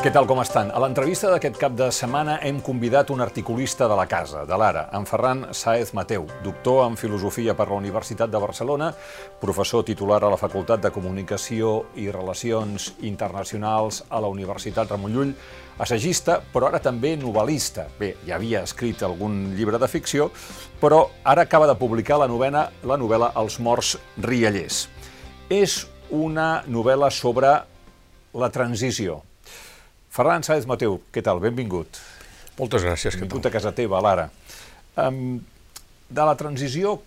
Què tal, com estan? A l'entrevista d'aquest cap de setmana hem convidat un articulista de la casa, de l'Ara, en Ferran Saez Mateu, doctor en Filosofia per la Universitat de Barcelona, professor titular a la Facultat de Comunicació i Relacions Internacionals a la Universitat Ramon Llull, assagista, però ara també novel·lista. Bé, ja havia escrit algun llibre de ficció, però ara acaba de publicar la novena, la novel·la Els morts riallers. És una novel·la sobre la transició, Ferran Sáez Mateu, què tal? Benvingut. Moltes gràcies. Benvingut a casa teva, l'Ara. Um, de la transició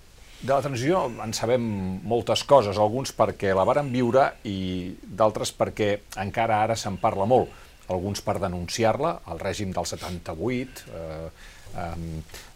de la transició en sabem moltes coses, alguns perquè la varen viure i d'altres perquè encara ara se'n parla molt. Alguns per denunciar-la, el règim del 78, eh, eh,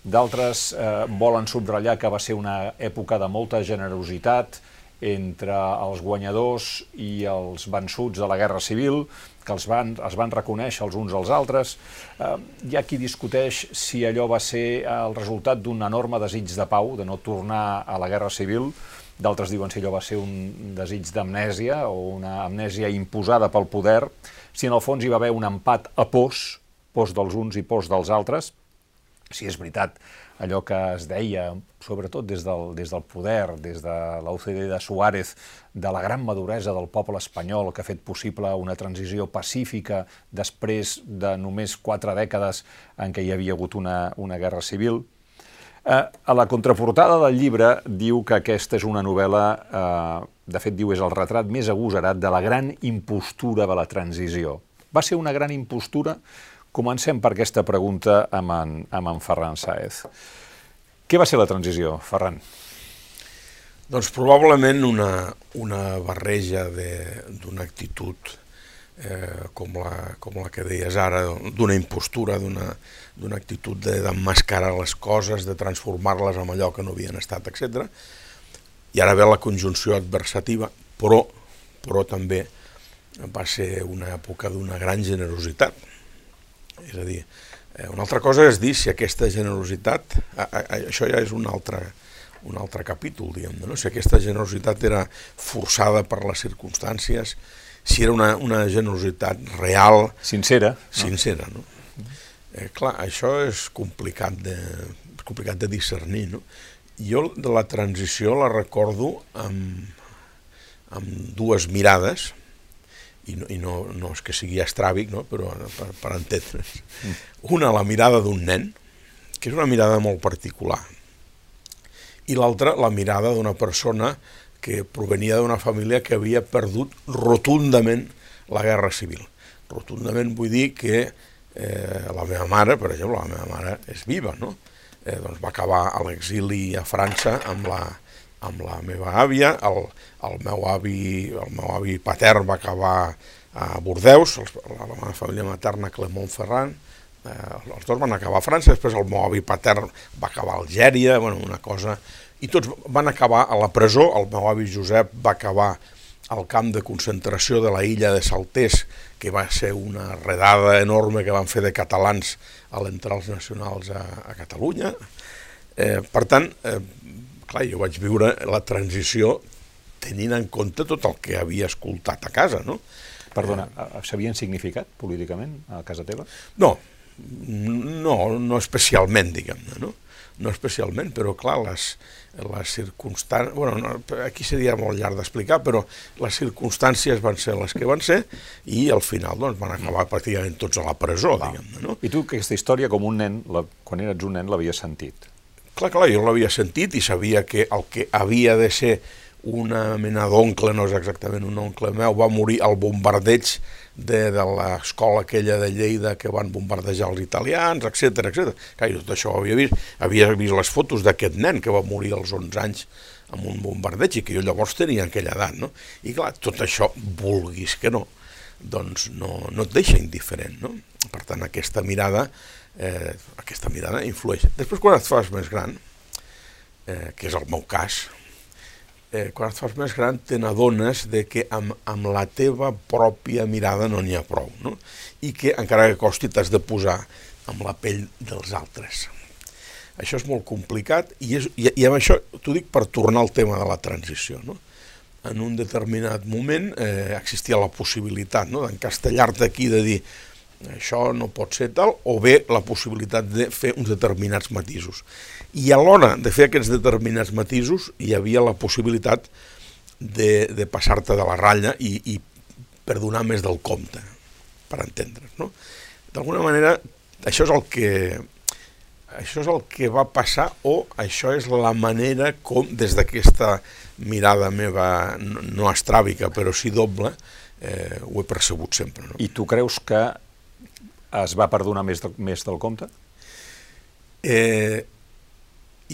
d'altres eh, volen subratllar que va ser una època de molta generositat entre els guanyadors i els vençuts de la Guerra Civil, que els van, es van reconèixer els uns als altres. Eh, hi ha qui discuteix si allò va ser el resultat d'un enorme desig de pau, de no tornar a la Guerra Civil, d'altres diuen si allò va ser un desig d'amnèsia o una amnèsia imposada pel poder, si en el fons hi va haver un empat a pors, pors dels uns i pors dels altres, si és veritat allò que es deia, sobretot des del, des del poder, des de l'OCDE de Suárez, de la gran maduresa del poble espanyol que ha fet possible una transició pacífica després de només quatre dècades en què hi havia hagut una, una guerra civil. Eh, a la contraportada del llibre diu que aquesta és una novel·la, eh, de fet diu és el retrat més agosarat de la gran impostura de la transició. Va ser una gran impostura Comencem per aquesta pregunta amb en, amb en Ferran Saez. Què va ser la transició, Ferran? Doncs probablement una, una barreja d'una actitud eh, com, la, com la que deies ara, d'una impostura, d'una actitud d'emmascarar les coses, de transformar-les en allò que no havien estat, etc. I ara ve la conjunció adversativa, però, però també va ser una època d'una gran generositat és a dir, eh, una altra cosa és dir si aquesta generositat, a, a, a, això ja és un altre, un altre capítol, diguem no? si aquesta generositat era forçada per les circumstàncies, si era una, una generositat real... Sincera. Sincera, no? Eh, clar, això és complicat de, complicat de discernir, no? Jo de la transició la recordo amb, amb dues mirades, i no, i no, no és que sigui estràbic, no? però per, per entendre's. Una, la mirada d'un nen, que és una mirada molt particular, i l'altra, la mirada d'una persona que provenia d'una família que havia perdut rotundament la guerra civil. Rotundament vull dir que eh, la meva mare, per exemple, la meva mare és viva, no? Eh, doncs va acabar a l'exili a França amb la, amb la meva àvia, el, el, meu avi, el meu avi patern va acabar a Bordeus, la, la meva família materna Clemont Ferran, eh, els dos van acabar a França, després el meu avi patern va acabar a Algèria, bueno, una cosa... I tots van acabar a la presó, el meu avi Josep va acabar al camp de concentració de la illa de Saltés, que va ser una redada enorme que van fer de catalans a l'entrar els nacionals a, a Catalunya. Eh, per tant, eh, clar, jo vaig viure la transició tenint en compte tot el que havia escoltat a casa, no? Perdona, eh, s'havien significat políticament a casa teva? No, no, no especialment, diguem-ne, no? No especialment, però clar, les, les circumstàncies... Bueno, no, aquí seria molt llarg d'explicar, però les circumstàncies van ser les que van ser i al final doncs, van acabar pràcticament tots a la presó, diguem-ne. No? I tu aquesta història com un nen, la, quan eres un nen, l'havies sentit? Clar, clar, jo l'havia sentit i sabia que el que havia de ser una mena d'oncle, no és exactament un oncle meu, va morir al bombardeig de, de l'escola aquella de Lleida que van bombardejar els italians, etc etc. Clar, jo tot això ho havia vist, havia vist les fotos d'aquest nen que va morir als 11 anys amb un bombardeig i que jo llavors tenia aquella edat, no? I clar, tot això, vulguis que no, doncs no, no et deixa indiferent, no? Per tant, aquesta mirada eh, aquesta mirada influeix. Després, quan et fas més gran, eh, que és el meu cas, eh, quan et fas més gran te n'adones de que amb, amb la teva pròpia mirada no n'hi ha prou, no? i que encara que costi t'has de posar amb la pell dels altres. Això és molt complicat i, és, i, i amb això t'ho dic per tornar al tema de la transició. No? en un determinat moment eh, existia la possibilitat no, d'encastellar-te aquí, de dir això no pot ser tal, o bé la possibilitat de fer uns determinats matisos. I a l'hora de fer aquests determinats matisos hi havia la possibilitat de, de passar-te de la ratlla i, i perdonar més del compte, per entendre's. No? D'alguna manera, això és el que això és el que va passar o això és la manera com des d'aquesta mirada meva no estràbica però sí doble eh, ho he percebut sempre. No? I tu creus que es va perdonar més, de, més del compte? Eh,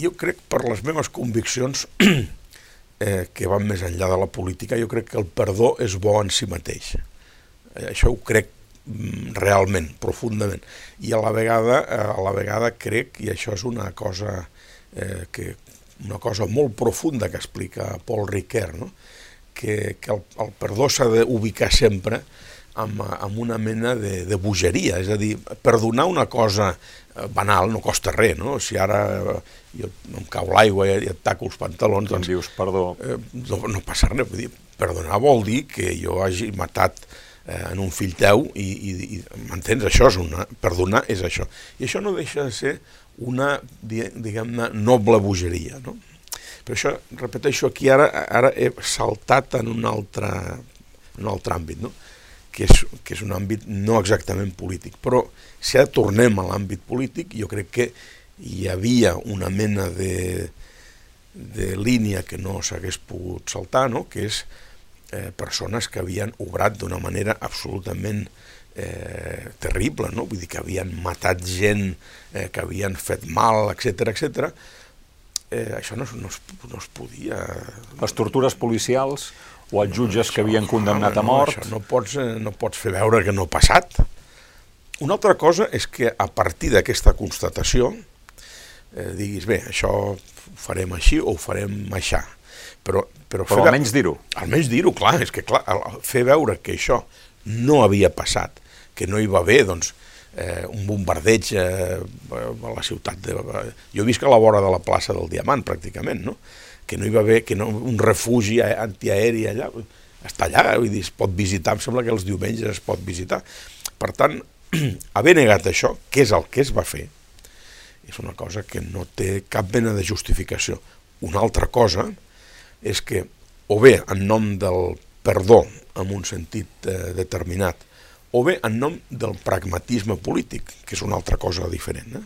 jo crec, per les meves conviccions, eh, que van més enllà de la política, jo crec que el perdó és bo en si mateix. Eh, això ho crec mm, realment, profundament. I a la vegada, eh, a la vegada crec, i això és una cosa eh, que una cosa molt profunda que explica Paul Ricoeur, no? que, que el, el perdó s'ha d'ubicar sempre amb, amb una mena de, de bogeria, és a dir, perdonar una cosa eh, banal no costa res, no? Si ara eh, jo em cau l'aigua i et taco els pantalons... Doncs, dius perdó. Eh, no, no passa res, vull dir, perdonar vol dir que jo hagi matat eh, en un fill teu i, i, i m'entens? Això és una... Perdonar és això. I això no deixa de ser una, diguem-ne, noble bogeria, no? Per això, repeteixo, aquí ara, ara he saltat en un altre, en un altre àmbit, no? Que és, que és un àmbit no exactament polític. Però si ara tornem a l'àmbit polític, jo crec que hi havia una mena de, de línia que no s'hagués pogut saltar, no? que és eh, persones que havien obrat d'una manera absolutament eh, terrible, no? vull dir que havien matat gent, eh, que havien fet mal, etc etc. Eh, això no, no, es, no es podia... Les tortures policials o els jutges que havien condemnat a mort. No, no, pots, eh, no pots fer veure que no ha passat. Una altra cosa és que a partir d'aquesta constatació eh, diguis, bé, això ho farem així o ho farem així. Però, però, però almenys dir-ho. Almenys dir-ho, clar, és que clar, fer veure que això no havia passat, que no hi va haver, doncs, eh, un bombardeig eh, a la ciutat de... Jo visc a la vora de la plaça del Diamant, pràcticament, no? Que no hi va haver que no, un refugi antiaeri allà, està allà, vull dir, es pot visitar, em sembla que els diumenges es pot visitar. Per tant, haver negat això, què és el que es va fer, és una cosa que no té cap mena de justificació. Una altra cosa és que, o bé en nom del perdó, en un sentit eh, determinat, o bé en nom del pragmatisme polític, que és una altra cosa diferent. Eh?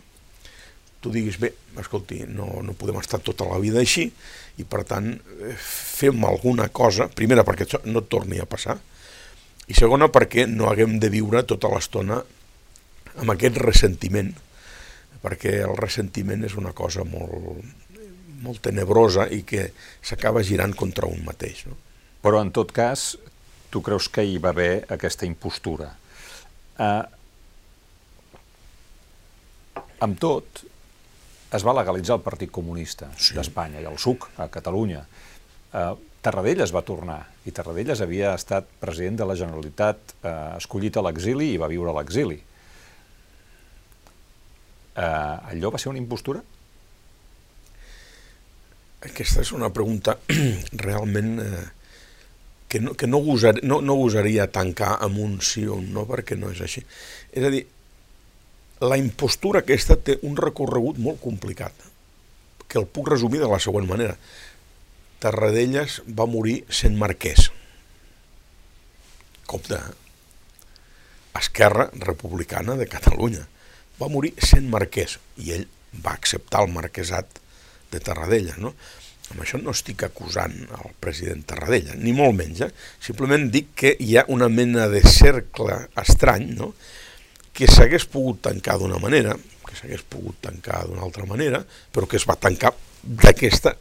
Tu diguis, bé, escolti, no, no podem estar tota la vida així i per tant eh, fem alguna cosa, primera perquè això no torni a passar i segona perquè no haguem de viure tota l'estona amb aquest ressentiment perquè el ressentiment és una cosa molt, molt tenebrosa i que s'acaba girant contra un mateix. No? Però en tot cas, tu creus que hi va haver aquesta impostura. Uh, amb tot, es va legalitzar el Partit Comunista sí. d'Espanya i el SUC a Catalunya. Eh, Tarradellas va tornar i Tarradellas havia estat president de la Generalitat eh, escollit a l'exili i va viure a l'exili. Eh, allò va ser una impostura? Aquesta és una pregunta realment eh, que, no, que no, gosar, no, no gosaria tancar amb un sí o un no, perquè no és així. És a dir, la impostura aquesta té un recorregut molt complicat, que el puc resumir de la següent manera. Tarradellas va morir sent marquès, cop de Esquerra Republicana de Catalunya. Va morir sent marquès i ell va acceptar el marquesat de Tarradellas. No? Amb això no estic acusant el president Tarradella, ni molt menys. Eh? Simplement dic que hi ha una mena de cercle estrany no? Que s'hagués pogut tancar d'una manera, que s'hagués pogut tancar d'una altra manera, però que es va tancar d'aquesta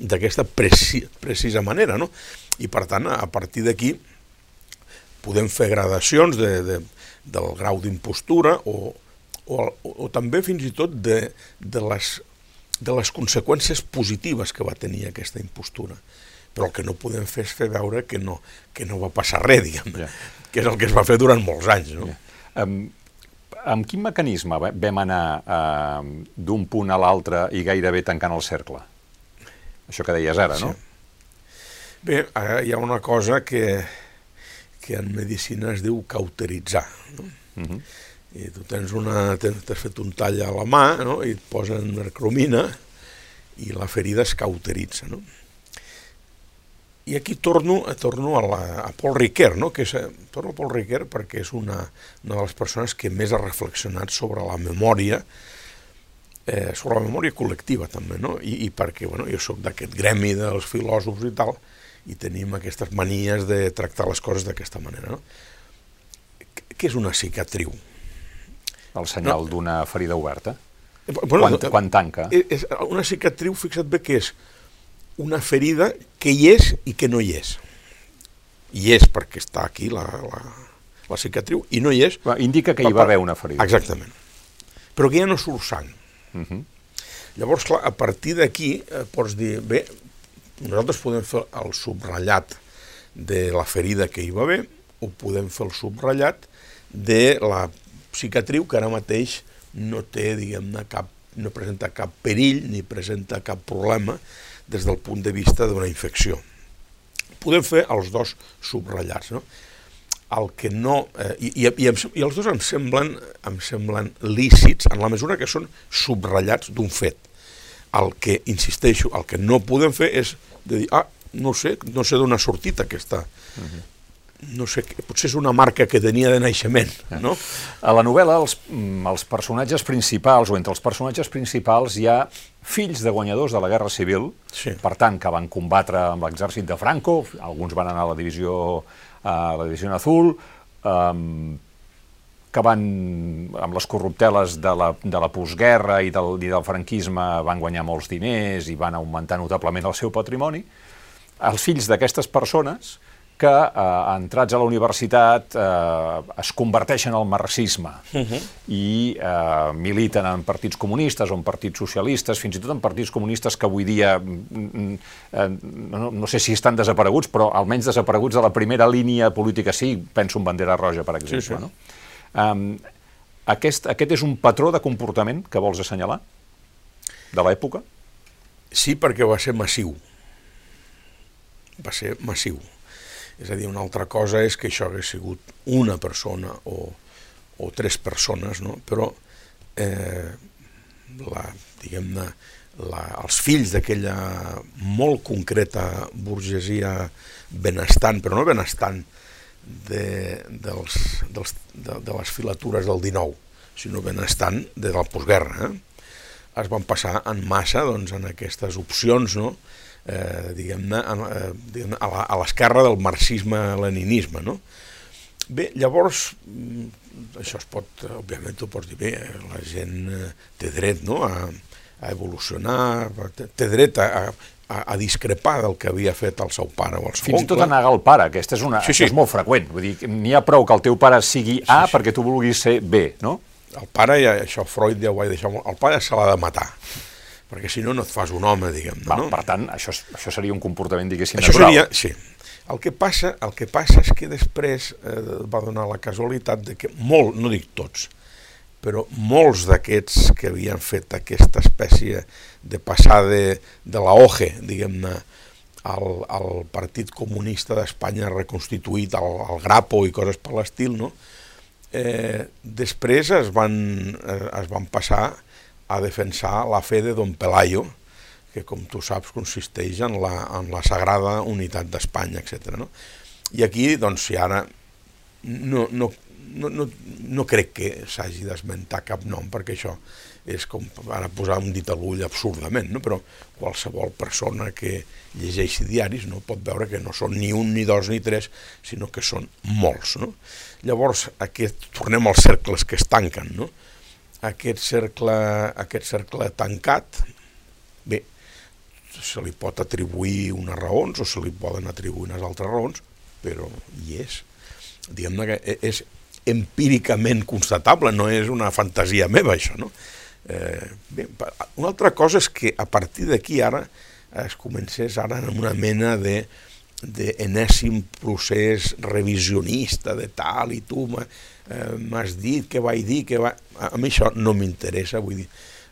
d'aquesta preci, precisa manera, no? I per tant, a partir d'aquí podem fer gradacions de, de, del grau d'impostura o, o, o, o també fins i tot de, de, les, de les conseqüències positives que va tenir aquesta impostura. Però el que no podem fer és fer veure que no, que no va passar res, diguem, yeah. que és el que es va fer durant molts anys. No? Yeah. Um, amb quin mecanisme vam anar uh, d'un punt a l'altre i gairebé tancant el cercle? Això que deies ara, no? Bé, hi ha una cosa que, que en medicina es diu cauteritzar. No? Uh -huh. I tu tens una, t'has fet un tall a la mà no? i et posen mercromina i la ferida es cauteritza. No? I aquí torno, torno a, la, a Paul Riquet, no? que és, torno a Paul Riquet perquè és una, una de les persones que més ha reflexionat sobre la memòria, eh, sobre la memòria col·lectiva també, no? I, i perquè bueno, jo sóc d'aquest gremi dels filòsofs i tal, i tenim aquestes manies de tractar les coses d'aquesta manera. No? Què és una cicatriu? El senyal no. d'una ferida oberta? Eh, bueno, quan, quan tanca? És, una cicatriu, fixa't bé que és una ferida que hi és i que no hi és. Hi és perquè està aquí la, la, la cicatriu i no hi és... Indica que hi va haver una ferida. Exactament. Però que ja no surt sang. Uh -huh. Llavors, clar, a partir d'aquí eh, pots dir, bé, nosaltres podem fer el subratllat de la ferida que hi va haver o podem fer el subratllat de la cicatriu que ara mateix no té, diguem-ne, cap, no presenta cap perill ni presenta cap problema des del punt de vista d'una infecció. Podem fer els dos subratllats, no? El que no... Eh, i, i, i, I els dos em semblen, em semblen lícits en la mesura que són subratllats d'un fet. El que, insisteixo, el que no podem fer és de dir, ah, no sé, no sé d'on ha sortit aquesta, uh -huh no sé, potser és una marca que tenia de naixement, no? A la novel·la, els, mm, els personatges principals, o entre els personatges principals, hi ha fills de guanyadors de la Guerra Civil, sí. per tant, que van combatre amb l'exèrcit de Franco, alguns van anar a la divisió, a la divisió Azul, um, que van, amb les corrupteles de la, de la postguerra i del, i del franquisme, van guanyar molts diners i van augmentar notablement el seu patrimoni. Els fills d'aquestes persones que, eh, entrats a la universitat, eh, es converteixen al marxisme uh mhm. -huh. i eh, militen en partits comunistes o en partits socialistes, fins i tot en partits comunistes que avui dia, mm, eh, no, no sé si estan desapareguts, però almenys desapareguts de la primera línia política sí, penso en Bandera Roja, per exemple. Sí, sí. No? Um, aquest, aquest és un patró de comportament que vols assenyalar de l'època? Sí, perquè va ser massiu. Va ser massiu és a dir, una altra cosa és que això hagués sigut una persona o, o tres persones, no? però eh, la, diguem-ne, els fills d'aquella molt concreta burgesia benestant, però no benestant de, dels, dels, de, de les filatures del 19, sinó benestant de la postguerra. Eh? Es van passar en massa doncs, en aquestes opcions, no?, eh, diguem-ne, eh, diguem a l'esquerra del marxisme-leninisme, no? Bé, llavors, mm, això es pot, òbviament tu pots dir, bé, la gent eh, té dret no? a, a evolucionar, té dret a, a, a discrepar del que havia fet el seu pare o el seu Fins oncle. i tot a negar el pare, aquesta és, una, sí, sí. és molt freqüent. Vull dir, n'hi ha prou que el teu pare sigui A sí, sí. perquè tu vulguis ser B, no? El pare, ja, això Freud ja ho va deixar, el pare se l'ha de matar perquè si no no et fas un home, diguem-ne. No? Per tant, això, això seria un comportament, diguéssim, això natural. Seria, sí. El que, passa, el que passa és que després eh, va donar la casualitat de que molt, no dic tots, però molts d'aquests que havien fet aquesta espècie de passar de, de la OGE, diguem-ne, al, al Partit Comunista d'Espanya reconstituït, al, al Grapo i coses per l'estil, no? eh, després es van, eh, es van passar a defensar la fe de Don Pelayo, que com tu saps consisteix en la, en la sagrada unitat d'Espanya, etc. No? I aquí, doncs, si ara no, no, no, no, no crec que s'hagi d'esmentar cap nom, perquè això és com ara posar un dit a l'ull absurdament, no? però qualsevol persona que llegeixi diaris no pot veure que no són ni un, ni dos, ni tres, sinó que són molts. No? Llavors, aquest, tornem als cercles que es tanquen, no? Aquest cercle, aquest cercle tancat, bé, se li pot atribuir unes raons o se li poden atribuir unes altres raons, però hi és. Diguem-ne que e, és empíricament constatable, no és una fantasia meva, això, no? Eh, bé, una altra cosa és que a partir d'aquí ara es comencés ara en una mena de d'enèsim procés revisionista de tal i tu eh, m'has dit, què vaig dir, què va... A mi això no m'interessa, vull dir,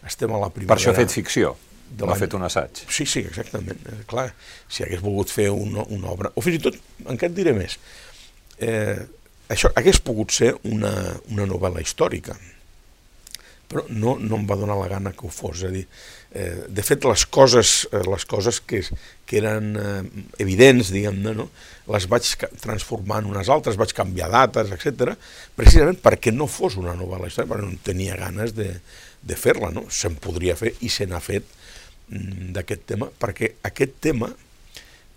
estem a la primera... Per això ha fet ficció. L'ha l'any- fet un assaig. Sí, sí, exactament. Eh, clar, si hagués volgut fer una, una obra... O fins i tot, encara et diré més, eh, això hagués pogut ser una, una novel·la històrica, però no, no em va donar la gana que ho fos. És a dir, eh, de fet, les coses, eh, les coses que, que eren eh, evidents, diguem-ne, no? les vaig transformar en unes altres, vaig canviar dates, etc, precisament perquè no fos una novel·la històrica, perquè no tenia ganes de, de fer-la. No? Se'n podria fer i se n'ha fet mm, d'aquest tema, perquè aquest tema,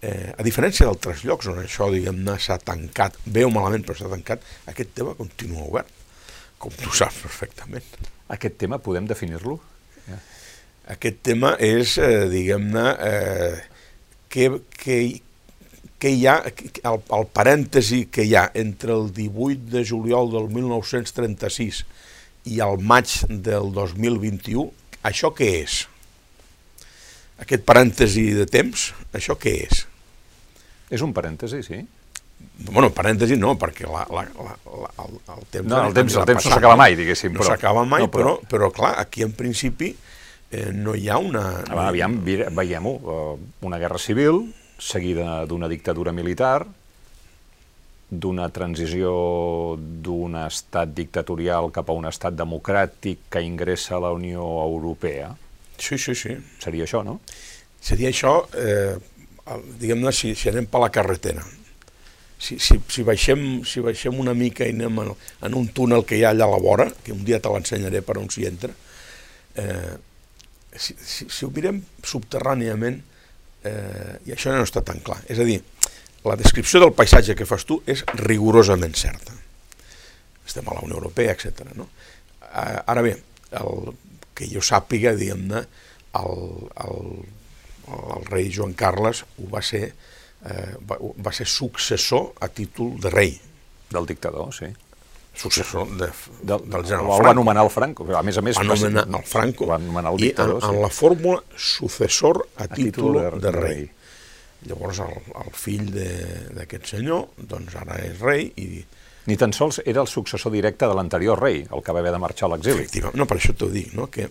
eh, a diferència d'altres llocs on això, diguem-ne, s'ha tancat, o malament, però s'ha tancat, aquest tema continua obert, com tu saps perfectament. Aquest tema podem definir-lo? Aquest tema és, eh, diguem-ne, eh, què, què, què hi ha, el, el parèntesi que hi ha entre el 18 de juliol del 1936 i el maig del 2021, això què és? Aquest parèntesi de temps, això què és? És un parèntesi, sí? Bueno, parèntesi no, perquè la, la, la, la, el, el temps... No, el temps, el temps no s'acaba mai, diguéssim. No però- s'acaba mai, no, però, però clar, aquí en principi eh, no hi ha una... Ah, Aviam, vi- veiem-ho. eh, Una guerra civil, seguida d'una dictadura militar, d'una transició d'un estat dictatorial cap a un estat democràtic que ingressa a la Unió Europea. Sí, sí, sí. Seria això, no? Seria això, eh, diguem-ne, si, si anem per la carretera. Si, si, si, baixem, si baixem una mica i anem en, un túnel que hi ha allà a la vora, que un dia te l'ensenyaré per on s'hi entra, eh, si, si, si ho mirem subterràniament, eh, i això no està tan clar. És a dir, la descripció del paisatge que fas tu és rigorosament certa. Estem a la Unió Europea, etc. No? Eh, Ara bé, el, que jo sàpiga, diguem-ne, el, el, el rei Joan Carles ho va ser, eh, va, va ser successor a títol de rei, Del dictador, sí. successor de, Del, del general el va Franco. anomenar el Franco. A més a més... Va anomenar el Franco Va anomenar el i en, dictador, en sí. la fórmula successor a, A títol, títol de, rei. Llavors el, el fill de- d'aquest senyor, doncs ara és rei i Ni tan sols era el successor directe de l'anterior rei, el que va haver de marxar a l'exili. efectivament, no, per això t'ho dic, no? que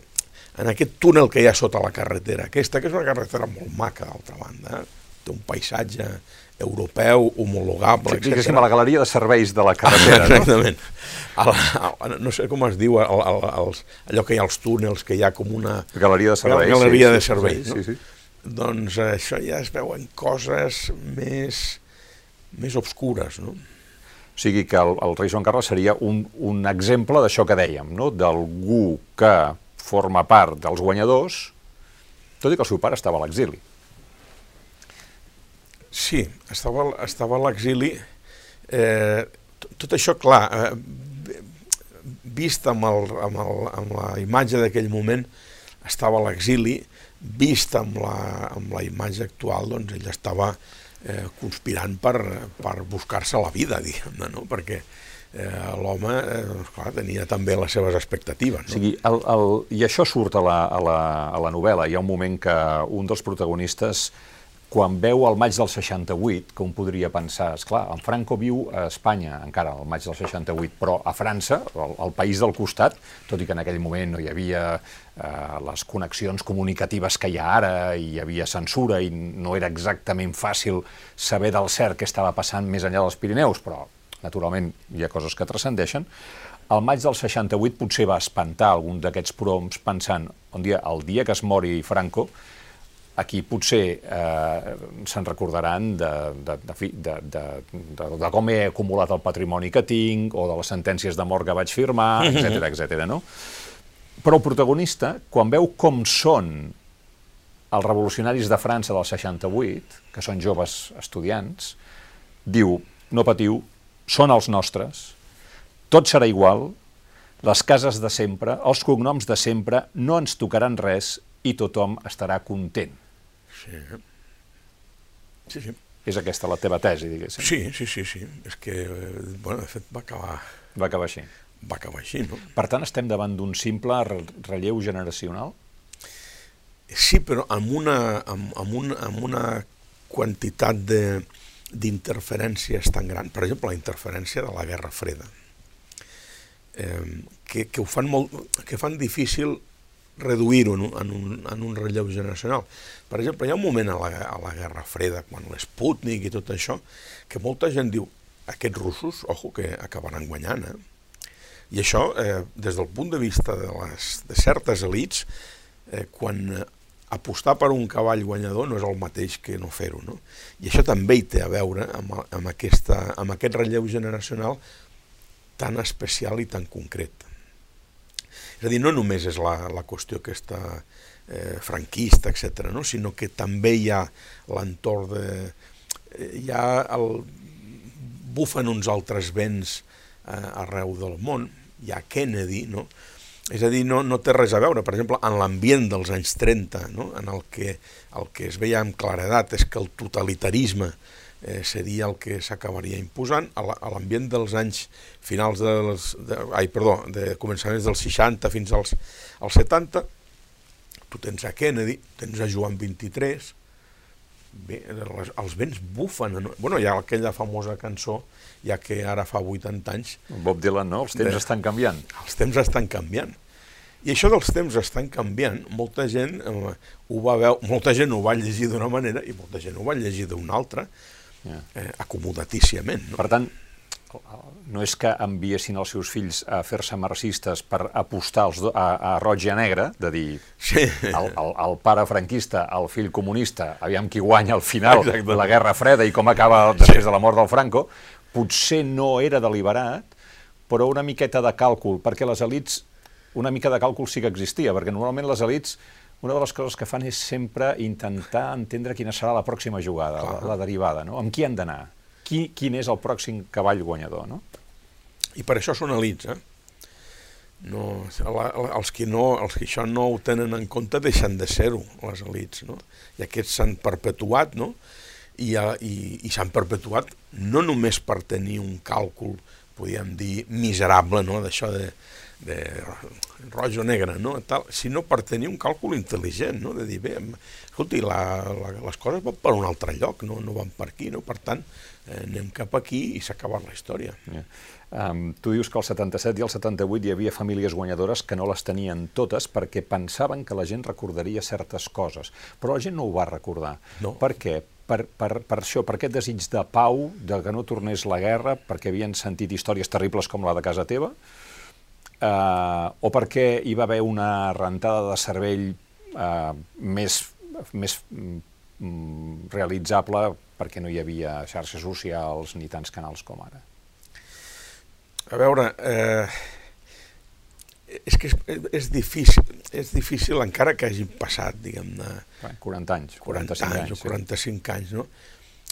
en aquest túnel que hi ha sota la carretera aquesta, que és una carretera molt maca d'altra banda, eh? Té un paisatge europeu, homologable, Sí, diguéssim, etc. a la galeria de serveis de la carretera, no? Exactament. A la, a, no sé com es diu, el, el, els, allò que hi ha als túnels, que hi ha com una... Galeria de serveis. Galeria sí, de sí, serveis, sí, no? sí, sí. Doncs això ja es veuen coses més, més obscures, no? O sigui que el, el rei Joan Carles seria un, un exemple d'això que dèiem, no? d'algú que forma part dels guanyadors, tot i que el seu pare estava a l'exili. Sí, estava, estava a l'exili. Eh, tot, això, clar, eh, vist amb, el, amb, el, amb la imatge d'aquell moment, estava a l'exili, vist amb la, amb la imatge actual, doncs ell estava eh, conspirant per, per buscar-se la vida, diguem-ne, no? perquè eh, l'home, eh, doncs, clar, tenia també les seves expectatives. O No? sigui, el, el, I això surt a la, a, la, a la novel·la. Hi ha un moment que un dels protagonistes, quan veu el maig del 68, que un podria pensar, és clar, en Franco viu a Espanya, encara al maig del 68, però a França, el, el país del costat, tot i que en aquell moment no hi havia eh, les connexions comunicatives que hi ha ara, i hi havia censura, i no era exactament fàcil saber del cert què estava passant més enllà dels Pirineus, però naturalment hi ha coses que transcendeixen, el maig del 68 potser va espantar algun d'aquests proms pensant un dia, el dia que es mori Franco, aquí potser eh, se'n recordaran de, de, de, de, de, de, de com he acumulat el patrimoni que tinc o de les sentències de mort que vaig firmar, etc etc. no? Però el protagonista, quan veu com són els revolucionaris de França del 68, que són joves estudiants, diu, no patiu, són els nostres, tot serà igual, les cases de sempre, els cognoms de sempre, no ens tocaran res i tothom estarà content. Sí. sí, sí. És aquesta la teva tesi, diguéssim. Sí, sí, sí, sí. És que, eh, bueno, de fet, va acabar, Va acabar així. va acabar així, no? Per tant, estem davant d'un simple re- relleu generacional? Sí, però amb una, amb, amb una, amb una quantitat de- d'interferències tan gran. Per exemple, la interferència de la Guerra Freda, eh, que, que, ho fan molt, que fan difícil reduir-ho en, en, un, en un relleu generacional. Per exemple, hi ha un moment a la, a la Guerra Freda, quan l'Sputnik i tot això, que molta gent diu, aquests russos, ojo, que acabaran guanyant, eh? I això, eh, des del punt de vista de, les, de certes elites, eh, quan apostar per un cavall guanyador no és el mateix que no fer-ho. No? I això també hi té a veure amb, amb, aquesta, amb aquest relleu generacional tan especial i tan concret. És a dir, no només és la, la qüestió aquesta eh, franquista, etc, no? sinó que també hi ha l'entorn de... Eh, hi ha el, bufen uns altres vents eh, arreu del món, hi ha Kennedy, no? És a dir, no, no té res a veure, per exemple, en l'ambient dels anys 30, no? en el que, el que es veia amb claredat és que el totalitarisme eh, seria el que s'acabaria imposant, a l'ambient dels anys finals dels... De, ai, perdó, de començaments dels 60 fins als, als 70, tu tens a Kennedy, tens a Joan 23, bé, les, els vents bufen. No? Bueno, hi ha aquella famosa cançó, ja que ara fa 80 anys... Bob Dylan, no? Els temps de, estan canviant. Els temps estan canviant. I això dels temps estan canviant, molta gent eh, ho va veure, molta gent ho va llegir d'una manera i molta gent ho va llegir d'una altra, yeah. eh, acomodatíciament. No? Per tant, no és que enviessin els seus fills a fer-se marxistes per apostar als do, a, a roig i a negre, de dir sí. el, el, el pare franquista, el fill comunista, aviam qui guanya al final Exacte. de la Guerra Freda i com acaba després sí. de la mort del Franco, potser no era deliberat, però una miqueta de càlcul, perquè les elites, una mica de càlcul sí que existia, perquè normalment les elites una de les coses que fan és sempre intentar entendre quina serà la pròxima jugada, la, la derivada, no? Amb qui han d'anar? qui, quin és el pròxim cavall guanyador, no? I per això eh? No, la, els, que no, els que això no ho tenen en compte deixen de ser-ho, les elits, no? I aquests s'han perpetuat, no? I, i, i s'han perpetuat no només per tenir un càlcul, podríem dir, miserable, no?, d'això de, de roig o negre, no? Tal, sinó per tenir un càlcul intel·ligent, no? de dir, bé, escolti, la, la, les coses van per un altre lloc, no, no van per aquí, no? per tant, eh, anem cap aquí i s'ha acabat la història. Yeah. Um, tu dius que al 77 i al 78 hi havia famílies guanyadores que no les tenien totes perquè pensaven que la gent recordaria certes coses, però la gent no ho va recordar. No. Per què? Per, per, per això, per aquest desig de pau, de que no tornés la guerra, perquè havien sentit històries terribles com la de casa teva, eh, o perquè hi va haver una rentada de cervell eh, més, més mm, realitzable perquè no hi havia xarxes socials ni tants canals com ara. A veure, eh, és que és, és, difícil, és difícil encara que hagin passat, diguem-ne... 40 anys, 45 anys, anys o 45 sí. anys, no?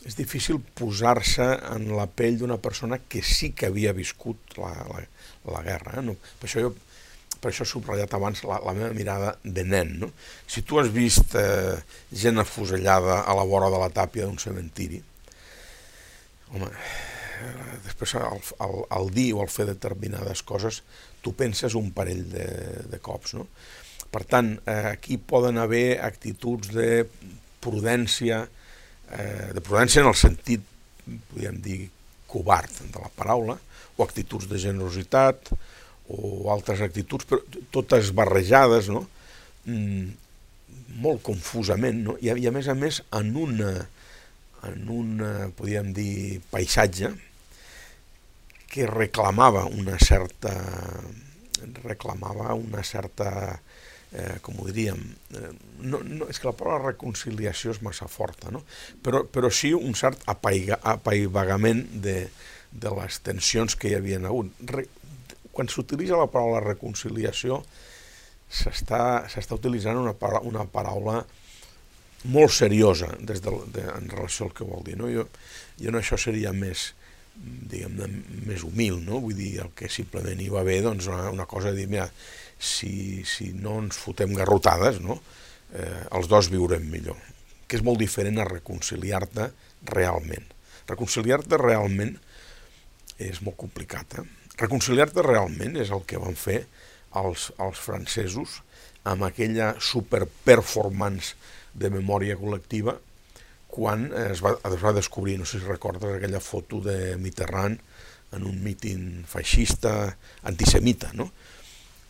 És difícil posar-se en la pell d'una persona que sí que havia viscut la, la, la guerra. Eh? No, per això jo per això he subratllat abans la, la meva mirada de nen. No? Si tu has vist eh, gent afusellada a la vora de la tàpia d'un cementiri, home, després al, al, al dir o al fer determinades coses, tu penses un parell de, de cops. No? Per tant, eh, aquí poden haver actituds de prudència, eh, de prudència en el sentit, podríem dir, covard de la paraula, o actituds de generositat, o altres actituds, però totes barrejades, no? Mm, molt confusament, no? I, I a més a més en una, en un, podríem dir, paisatge que reclamava una certa reclamava una certa eh, com ho diríem eh, no, no, és que la paraula reconciliació és massa forta no? però, però sí un cert apaivagament de, de les tensions que hi havia hagut. Re, quan s'utilitza la paraula reconciliació, s'està utilitzant una, paraula, una paraula molt seriosa des de, de, en relació al que vol dir. No? Jo, jo no això seria més diguem més humil, no? Vull dir, el que simplement hi va haver, doncs, una, una cosa de dir, mira, si, si no ens fotem garrotades, no? Eh, els dos viurem millor. Que és molt diferent a reconciliar-te realment. Reconciliar-te realment és molt complicat. Eh? Reconciliar-te realment és el que van fer els, els francesos amb aquella superperformance de memòria col·lectiva quan es va, es va descobrir, no sé si recordes, aquella foto de Mitterrand en un míting feixista antisemita, no?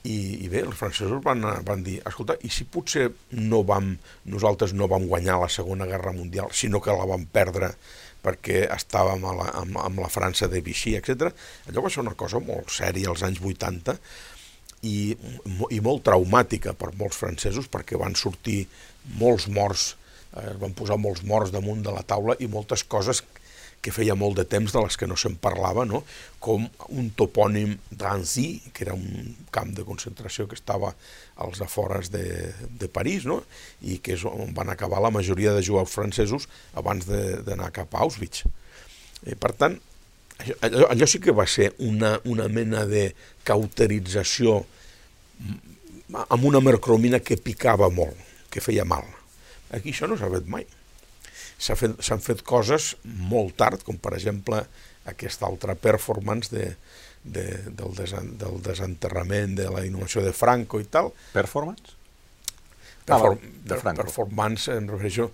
I, i bé, els francesos van, van dir, escolta, i si potser no vam, nosaltres no vam guanyar la Segona Guerra Mundial, sinó que la vam perdre perquè estàvem a la, amb, amb la França de Vichy, etc. Allò va ser una cosa molt sèria als anys 80 i, i molt traumàtica per molts francesos perquè van sortir molts morts, eh, van posar molts morts damunt de la taula i moltes coses que feia molt de temps de les que no se'n parlava, no? com un topònim d'Anzy, que era un camp de concentració que estava als afores de, de París, no? i que és on van acabar la majoria de jueus francesos abans d'anar cap a Auschwitz. I, per tant, allò, allò sí que va ser una, una mena de cauterització amb una mercromina que picava molt, que feia mal. Aquí això no s'ha fet mai s'han fet, fet coses molt tard, com per exemple aquesta altra performance de, de, del, desen, del desenterrament de la inhumació de Franco i tal. Performance? Perform, ah, de Franco. Performance, em refereixo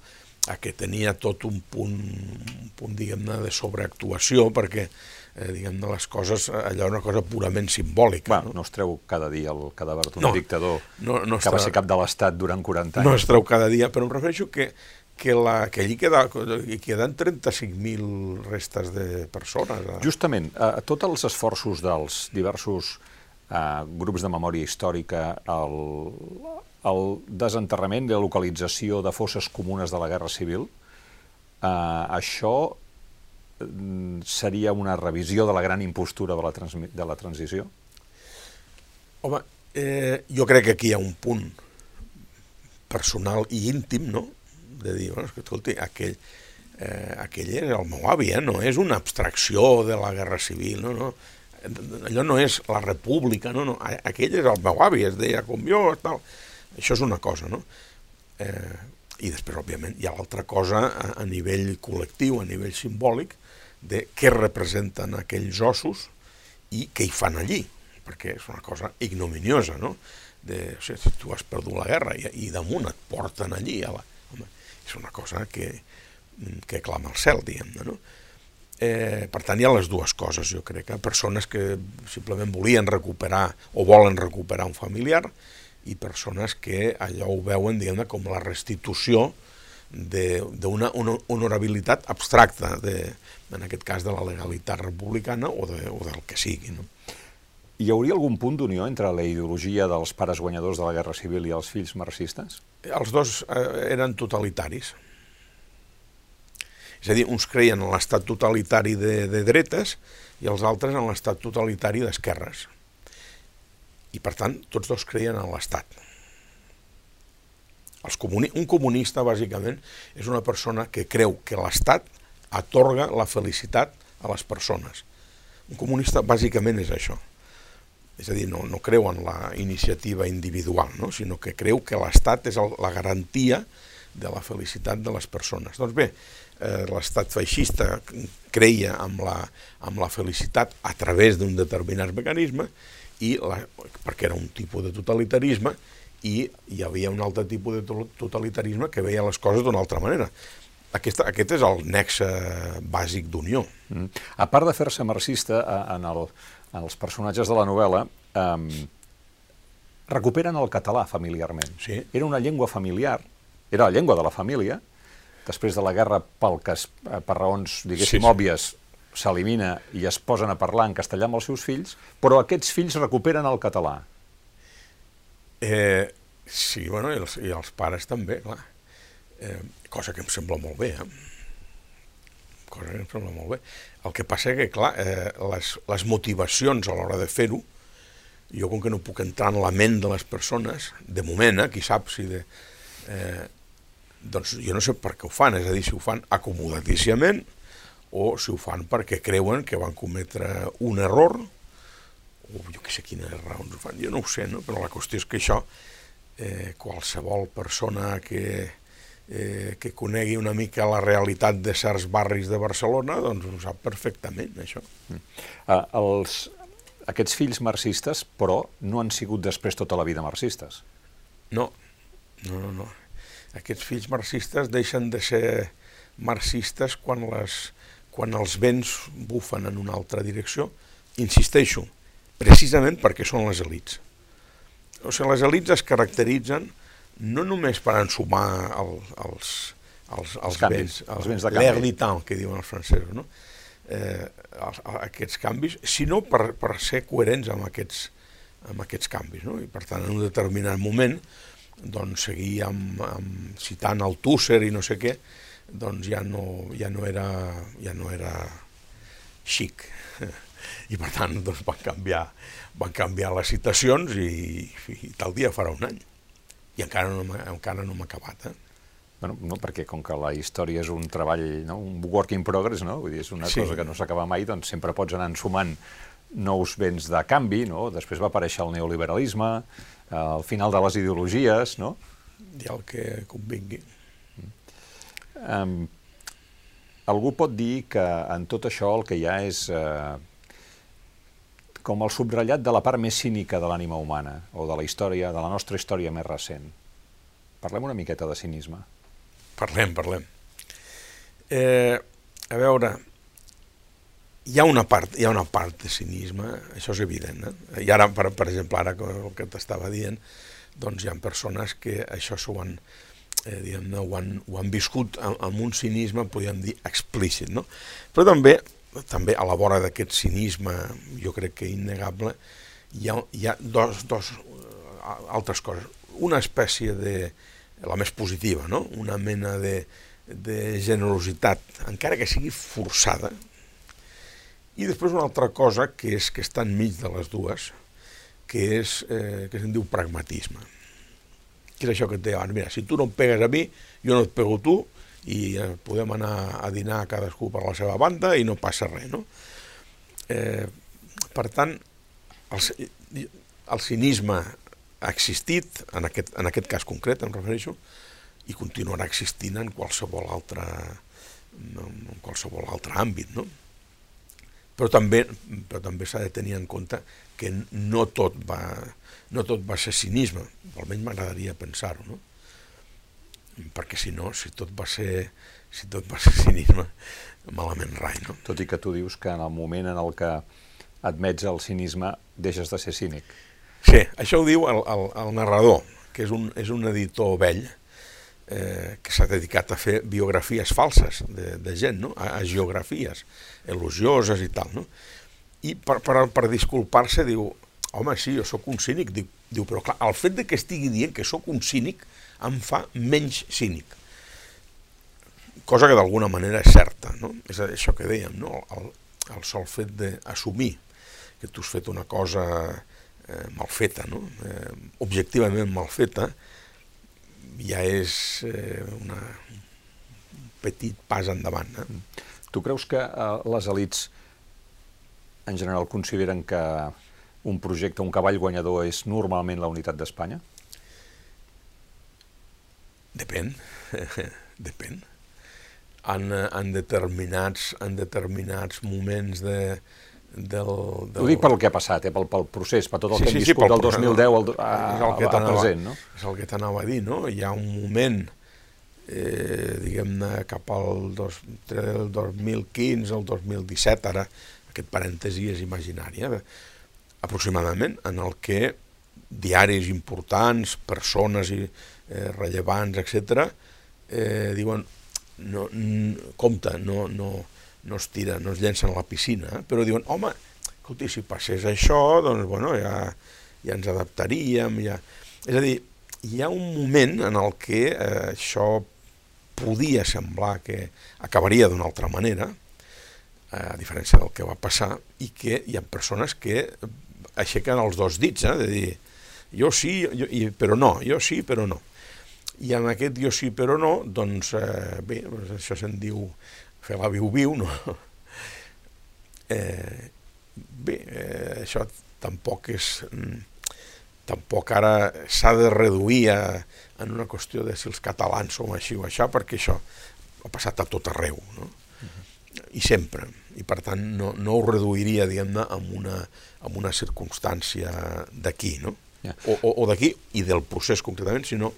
a que tenia tot un punt, un punt diguem-ne, de sobreactuació, perquè eh, diguem-ne, les coses, allò una cosa purament simbòlica. Bueno, no? no es treu cada dia el cadàver d'un no, dictador no, no que va ser cap de l'Estat durant 40 anys. No es treu cada dia, però em refereixo que que, la, que allí queda, hi queden 35.000 restes de persones. Eh? Justament, eh, tots els esforços dels diversos eh, grups de memòria històrica, el, el desenterrament i la localització de fosses comunes de la Guerra Civil, eh, això mm, seria una revisió de la gran impostura de la, de la transició? Home, eh, jo crec que aquí hi ha un punt personal i íntim, no?, de dir, bueno, escolti, aquell, eh, aquell és el meu avi, eh? no és una abstracció de la guerra civil, no, no. Allò no és la república, no, no, aquell és el meu avi, es deia com jo, tal. Això és una cosa, no? Eh, I després, òbviament, hi ha l'altra cosa a, a nivell col·lectiu, a nivell simbòlic, de què representen aquells ossos i què hi fan allí, perquè és una cosa ignominiosa, no? De, o sigui, si tu has perdut la guerra i, i damunt et porten allí a la, és una cosa que, que clama al cel, diguem-ne, no? Eh, per tant, hi ha les dues coses, jo crec, que persones que simplement volien recuperar o volen recuperar un familiar i persones que allò ho veuen, diguem-ne, com la restitució d'una honorabilitat abstracta, de, en aquest cas de la legalitat republicana o, de, o del que sigui. No? Hi hauria algun punt d'unió entre la ideologia dels pares guanyadors de la Guerra Civil i els fills marxistes? Els dos eh, eren totalitaris. És a dir, uns creien en l'estat totalitari de, de dretes i els altres en l'estat totalitari d'esquerres. I, per tant, tots dos creien en l'estat. Comuni un comunista, bàsicament, és una persona que creu que l'estat atorga la felicitat a les persones. Un comunista, bàsicament, és això. És a dir, no, no creu en la iniciativa individual, no? sinó que creu que l'Estat és el, la garantia de la felicitat de les persones. Doncs bé, eh, l'estat feixista creia amb la, amb la felicitat a través d'un determinat mecanisme, i la, perquè era un tipus de totalitarisme, i hi havia un altre tipus de totalitarisme que veia les coses d'una altra manera. Aquesta, aquest és el nexe bàsic d'unió. Mm. A part de fer-se marxista, en el, els personatges de la novel·la um, recuperen el català familiarment. Sí. Era una llengua familiar, era la llengua de la família, després de la guerra pel que es, eh, per raons, diguéssim, sí, sí. òbvies, s'elimina i es posen a parlar en castellà amb els seus fills, però aquests fills recuperen el català. Eh, sí, bueno, i els, i els pares també, clar. Eh, cosa que em sembla molt bé, eh? Cosa que em sembla molt bé. El que passa que, clar, eh, les, les motivacions a l'hora de fer-ho, jo com que no puc entrar en la ment de les persones, de moment, eh, qui sap si de... Eh, doncs jo no sé per què ho fan, és a dir, si ho fan acomodatíciament o si ho fan perquè creuen que van cometre un error o jo que sé quines raons ho fan, jo no ho sé, no? però la qüestió és que això eh, qualsevol persona que, eh, que conegui una mica la realitat de certs barris de Barcelona, doncs ho sap perfectament, això. Mm. Uh, els, aquests fills marxistes, però, no han sigut després tota la vida marxistes. No, no, no, no. Aquests fills marxistes deixen de ser marxistes quan, les, quan els vents bufen en una altra direcció. Insisteixo, precisament perquè són les elites. o sigui, les elites es caracteritzen no només per ensumar el, els, els, els, canvis, béns, els béns de canvi. que diuen els francesos, no? eh, els, aquests canvis, sinó per, per ser coherents amb aquests, amb aquests canvis. No? I per tant, en un determinat moment, doncs, seguir amb, amb, citant el Tusser i no sé què, doncs ja no, ja no, era, ja no era xic. I per tant doncs, van, canviar, van canviar les citacions i, i tal dia farà un any. I encara no, encara no m'ha acabat. Eh? Bueno, no, perquè com que la història és un treball, no? un work in progress, no? Vull dir, és una sí. cosa que no s'acaba mai, doncs sempre pots anar ensumant nous vents de canvi, no? Després va aparèixer el neoliberalisme, eh, al final de les ideologies, no? I el que convingui. Um, algú pot dir que en tot això el que hi ha és eh, com el subratllat de la part més cínica de l'ànima humana, o de la història, de la nostra història més recent. Parlem una miqueta de cinisme. Parlem, parlem. Eh, a veure, hi ha una part, hi ha una part de cinisme, això és evident. Eh? I ara, per, per exemple, ara el que t'estava dient, doncs hi ha persones que això s'ho han, eh, diguem ho, han, ho han viscut amb, amb un cinisme, podríem dir, explícit. No? Però també també a la vora d'aquest cinisme, jo crec que innegable, hi ha, hi ha dos, dos uh, altres coses. Una espècie de, la més positiva, no? una mena de, de generositat, encara que sigui forçada, i després una altra cosa que és que està enmig de les dues, que és eh, que se'n diu pragmatisme. Que és això que et deia mira, si tu no em pegues a mi, jo no et pego tu, i eh, podem anar a dinar cadascú per la seva banda i no passa res, no? Eh, per tant, el, el cinisme ha existit, en aquest, en aquest cas concret em refereixo, i continuarà existint en qualsevol altre, en qualsevol altre àmbit, no? Però també, però també s'ha de tenir en compte que no tot va, no tot va ser cinisme, almenys m'agradaria pensar-ho, no? Perquè si no, si tot va ser, si tot va ser cinisme, malament rai, no? Tot i que tu dius que en el moment en el que admets el cinisme deixes de ser cínic. Sí, això ho diu el, el, el narrador, que és un, és un editor vell, eh, que s'ha dedicat a fer biografies falses de, de gent, no? a, a geografies elogioses i tal. No? I per, per, per disculpar-se diu, home, sí, jo sóc un cínic. Diu, diu, però clar, el fet de que estigui dient que sóc un cínic em fa menys cínic. Cosa que d'alguna manera és certa, no? És això que dèiem, no? El, el sol fet d'assumir que tu has fet una cosa eh, mal feta, no? Eh, objectivament mal feta, ja és eh, una, un petit pas endavant. Eh? Tu creus que eh, les elites en general consideren que un projecte, un cavall guanyador és normalment la unitat d'Espanya? Depèn, depèn. En, en, determinats, en determinats moments de, del, del... Ho dic pel que ha passat, eh? pel, pel procés, per tot el sí, que hem sí, viscut sí, del 2010 al, a, és el que present. No? És el que t'anava a dir, no? Hi ha un moment, eh, diguem-ne, cap al dos, el 2015 al 2017, ara aquest parèntesi és imaginari, eh? aproximadament, en el que diaris importants, persones i, eh, rellevants, etc., eh, diuen, no, compte, no, no, no es tira, no es llencen a la piscina, eh? però diuen, home, escolti, si passés això, doncs, bueno, ja, ja ens adaptaríem, ja... És a dir, hi ha un moment en el que eh, això podia semblar que acabaria d'una altra manera, eh, a diferència del que va passar, i que hi ha persones que aixequen els dos dits, eh, de dir, jo sí, jo, i, però no, jo sí, però no. I en aquest jo sí però no, doncs eh, bé, doncs això se'n diu fer la viu-viu, no? Eh, bé, eh, això tampoc és... Mm, tampoc ara s'ha de reduir a, en una qüestió de si els catalans som així o això, perquè això ha passat a tot arreu, no? Uh -huh. I sempre. I per tant no, no ho reduiria, diguem-ne, amb una, amb una circumstància d'aquí, no? Yeah. O, o, o d'aquí, i del procés concretament, sinó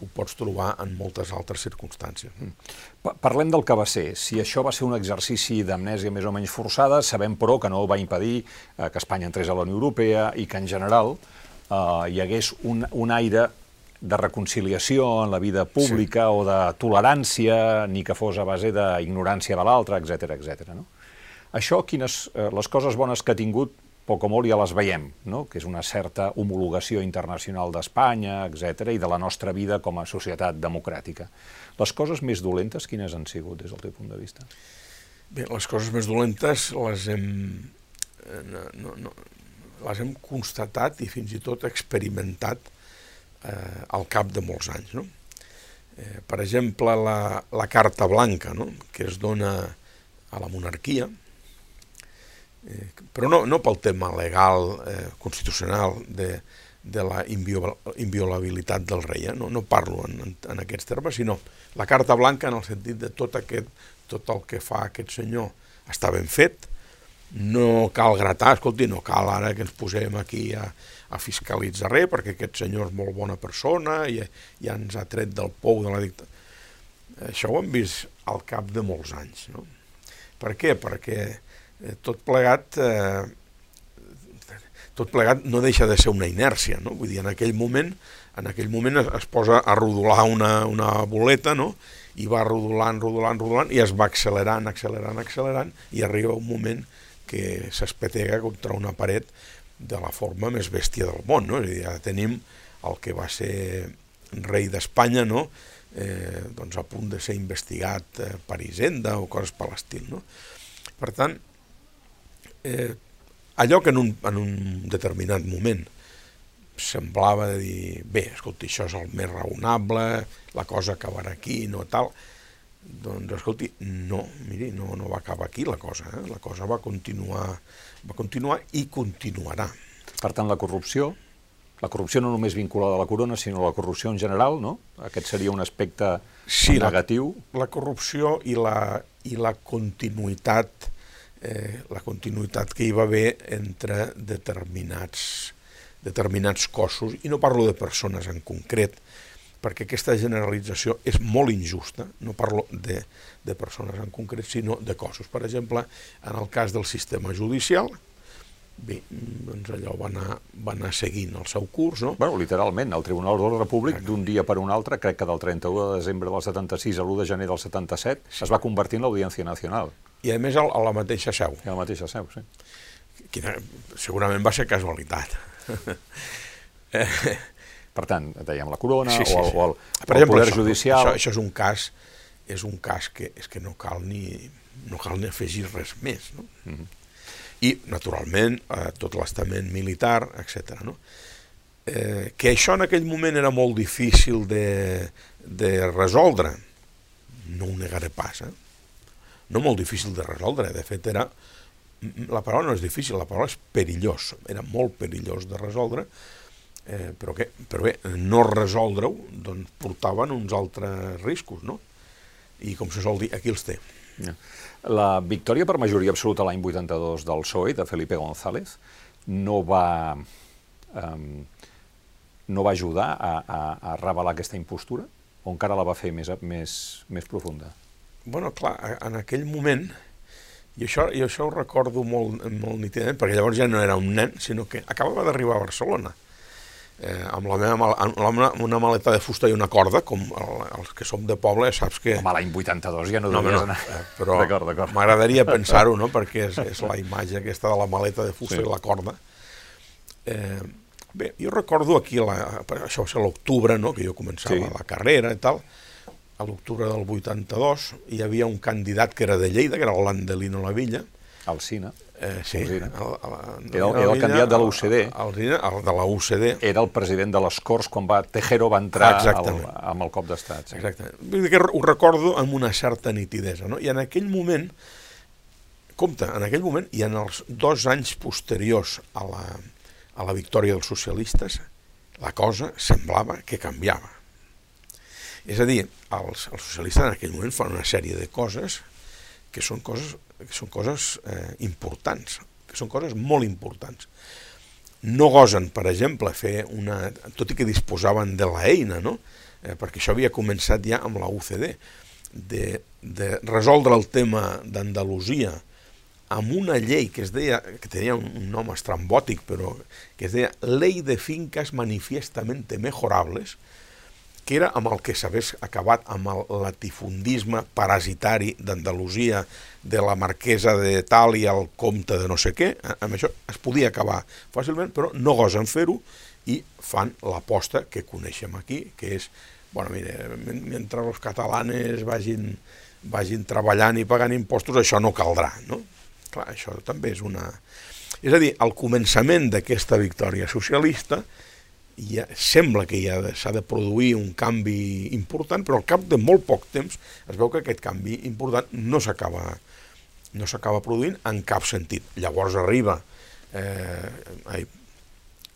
ho pots trobar en moltes altres circumstàncies. Mm. Parlem del que va ser. Si això va ser un exercici d'amnèsia més o menys forçada, sabem però que no va impedir eh, que Espanya entrés a la Unió Europea i que en general eh, hi hagués un, un aire de reconciliació en la vida pública sí. o de tolerància, ni que fos a base d'ignorància de l'altre, etc etc. no? Això, quines, eh, les coses bones que ha tingut, poc o molt ja les veiem, no? que és una certa homologació internacional d'Espanya, etc i de la nostra vida com a societat democràtica. Les coses més dolentes, quines han sigut des del teu punt de vista? Bé, les coses més dolentes les hem, eh, no, no, no, les hem constatat i fins i tot experimentat eh, al cap de molts anys. No? Eh, per exemple, la, la Carta Blanca, no? que es dona a la monarquia, eh, però no, no pel tema legal, eh, constitucional, de, de la inviolabilitat del rei, eh? no, no parlo en, en, en aquests termes, sinó la Carta Blanca en el sentit de tot, aquest, tot el que fa aquest senyor està ben fet, no cal gratar, escolti, no cal ara que ens posem aquí a, a fiscalitzar res, perquè aquest senyor és molt bona persona i ja ens ha tret del pou de la dictadura. Això ho hem vist al cap de molts anys. No? Per què? Perquè eh, tot plegat eh, tot plegat no deixa de ser una inèrcia, no? Vull dir, en aquell moment, en aquell moment es, es posa a rodolar una, una boleta, no? I va rodolant, rodolant, rodolant, i es va accelerant, accelerant, accelerant, i arriba un moment que s'espetega contra una paret de la forma més bèstia del món, no? És a dir, ja tenim el que va ser rei d'Espanya, no? Eh, doncs a punt de ser investigat eh, per Hisenda o coses per l'estil, no? Per tant, eh, allò que en un, en un determinat moment semblava de dir, bé, escolta, això és el més raonable, la cosa acabarà aquí, no tal, doncs, escolti, no, miri, no, no va acabar aquí la cosa, eh? la cosa va continuar, va continuar i continuarà. Per tant, la corrupció, la corrupció no només vinculada a la corona, sinó la corrupció en general, no? Aquest seria un aspecte sí, negatiu. La, la corrupció i la, i la continuïtat eh, la continuïtat que hi va haver entre determinats, determinats cossos, i no parlo de persones en concret, perquè aquesta generalització és molt injusta, no parlo de, de persones en concret, sinó de cossos. Per exemple, en el cas del sistema judicial, bé, doncs allò va anar, va anar seguint el seu curs, no? Bueno, literalment, el Tribunal d'Ordre Públic d'un dia per un altre, crec que del 31 de desembre del 76 a l'1 de gener del 77, sí. es va convertir en l'Audiència Nacional. I a més a la mateixa seu. I a la mateixa seu, sí. Quina, segurament va ser casualitat. eh, per tant, dèiem la corona sí, sí, o el, o el, per exemple, el poder això, judicial... Això, això és un cas, és un cas que, és que no cal ni, no cal ni afegir res més. No? Mm -hmm. I, naturalment, eh, tot l'estament militar, etc. No? Eh, que això en aquell moment era molt difícil de, de resoldre, no ho negaré pas, eh? No molt difícil de resoldre, de fet era, la paraula no és difícil, la paraula és perillós, era molt perillós de resoldre, Eh, però, què? però bé, no resoldre-ho doncs portaven uns altres riscos, no? I com se sol dir, aquí els té. La victòria per majoria absoluta l'any 82 del PSOE, de Felipe González, no va, um, no va ajudar a, a, a revelar aquesta impostura? O encara la va fer més, més, més profunda? Bueno, clar, en aquell moment, i això, i això ho recordo molt, molt nítidament, perquè llavors ja no era un nen, sinó que acabava d'arribar a Barcelona eh, amb, la meva, amb una maleta de fusta i una corda, com el, els que som de poble, saps que... Home, l'any 82 ja no devies no, anar... Eh, però m'agradaria pensar-ho, no?, perquè és, és la imatge aquesta de la maleta de fusta sí. i la corda. Eh, bé, jo recordo aquí, la, això va ser l'octubre, no?, que jo començava sí. la carrera i tal, a l'octubre del 82, hi havia un candidat que era de Lleida, que era el Landelino Lavilla. Alcina. Eh, sí, el, el, el, era, era el candidat de la UCD. El, el, de la UCD. Era el president de les Corts quan va, Tejero va entrar al, amb el cop d'estat. Sí. Exactament. Vull dir que ho recordo amb una certa nitidesa. No? I en aquell moment, compte, en aquell moment i en els dos anys posteriors a la, a la victòria dels socialistes, la cosa semblava que canviava. És a dir, els, els socialistes en aquell moment fan una sèrie de coses que són coses que són coses eh, importants, que són coses molt importants. No gosen, per exemple, fer una... tot i que disposaven de l'eina, no? Eh, perquè això havia començat ja amb la UCD, de, de resoldre el tema d'Andalusia amb una llei que es deia, que tenia un nom estrambòtic, però que es deia Ley de Fincas Manifiestamente Mejorables, que era amb el que s'hagués acabat amb el latifundisme parasitari d'Andalusia, de la marquesa de tal i el comte de no sé què, eh, amb això es podia acabar fàcilment, però no gosen fer-ho i fan l'aposta que coneixem aquí, que és, bueno, mira, mentre els catalanes vagin, vagin treballant i pagant impostos, això no caldrà, no? Clar, això també és una... És a dir, al començament d'aquesta victòria socialista, ja, sembla que ja s'ha de produir un canvi important, però al cap de molt poc temps es veu que aquest canvi important no s'acaba no s'acaba produint en cap sentit. Llavors arriba, eh, ai,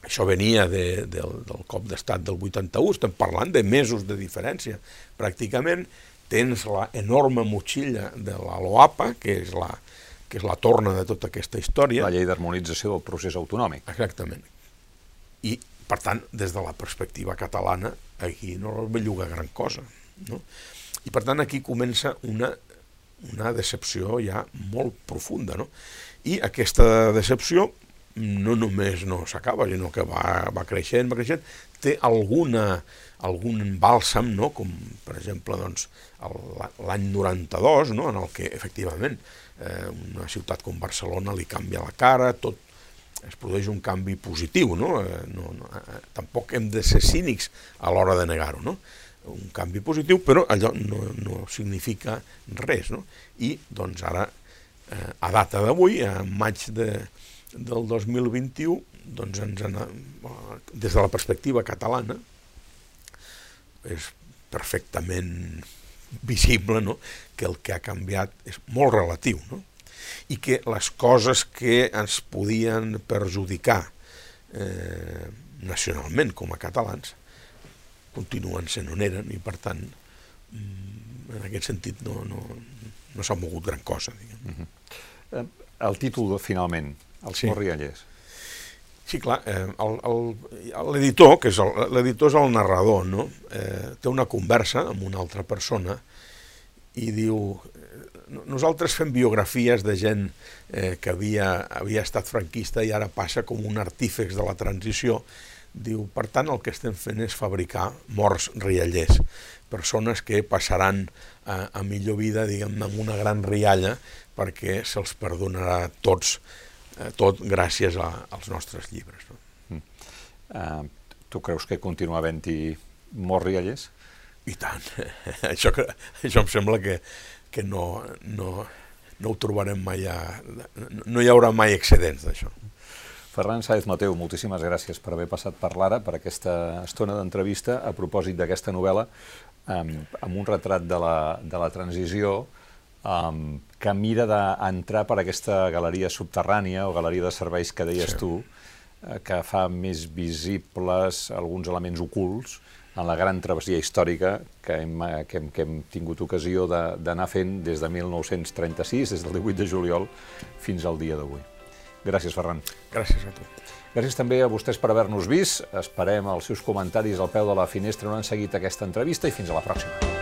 això venia de, del, del cop d'estat del 81, estem parlant de mesos de diferència. Pràcticament tens la enorme motxilla de la LOAPA, que és la, que és la torna de tota aquesta història. La llei d'harmonització del procés autonòmic. Exactament. I per tant, des de la perspectiva catalana, aquí no es belluga gran cosa. No? I per tant, aquí comença una, una decepció ja molt profunda. No? I aquesta decepció no només no s'acaba, sinó que va, va creixent, va creixent, té alguna, algun bàlsam, no? com per exemple doncs, l'any 92, no? en el que efectivament eh, una ciutat com Barcelona li canvia la cara, tot es produeix un canvi positiu, no? Eh, no, no eh, tampoc hem de ser cínics a l'hora de negar-ho, no? un canvi positiu, però allò no, no significa res. No? I doncs ara, eh, a data d'avui, a maig de, del 2021, doncs ens en, des de la perspectiva catalana, és perfectament visible no? que el que ha canviat és molt relatiu. No? I que les coses que ens podien perjudicar eh, nacionalment com a catalans continuen sent on eren i per tant mm, en aquest sentit no, no, no s'ha mogut gran cosa. Diguem. Uh -huh. Eh, el títol, finalment, Els sí. Morriallers. Sí, clar, eh, l'editor, que és l'editor és el narrador, no? eh, té una conversa amb una altra persona i diu, nosaltres fem biografies de gent eh, que havia, havia estat franquista i ara passa com un artífex de la transició. Diu, per tant, el que estem fent és fabricar morts riallers, persones que passaran a, a millor vida, diguem amb una gran rialla, perquè se'ls perdonarà tots, eh, tot gràcies a, als nostres llibres. No? Mm. Uh, tu creus que continua havent-hi morts riallers? I tant. això, que, això em sembla que, que no, no, no ho trobarem mai, a, no hi haurà mai excedents d'això. Ferran Saez Mateu, moltíssimes gràcies per haver passat per l'ara, per aquesta estona d'entrevista a propòsit d'aquesta novel·la, amb, amb un retrat de la, de la transició um, que mira d'entrar per aquesta galeria subterrània o galeria de serveis que deies sí. tu, eh, que fa més visibles alguns elements ocults, en la gran travessia històrica que hem, que hem, que hem tingut ocasió d'anar fent des de 1936, des del 18 de juliol, fins al dia d'avui. Gràcies, Ferran. Gràcies a tu. Gràcies també a vostès per haver-nos vist. Esperem els seus comentaris al peu de la finestra on han seguit aquesta entrevista i fins a la pròxima.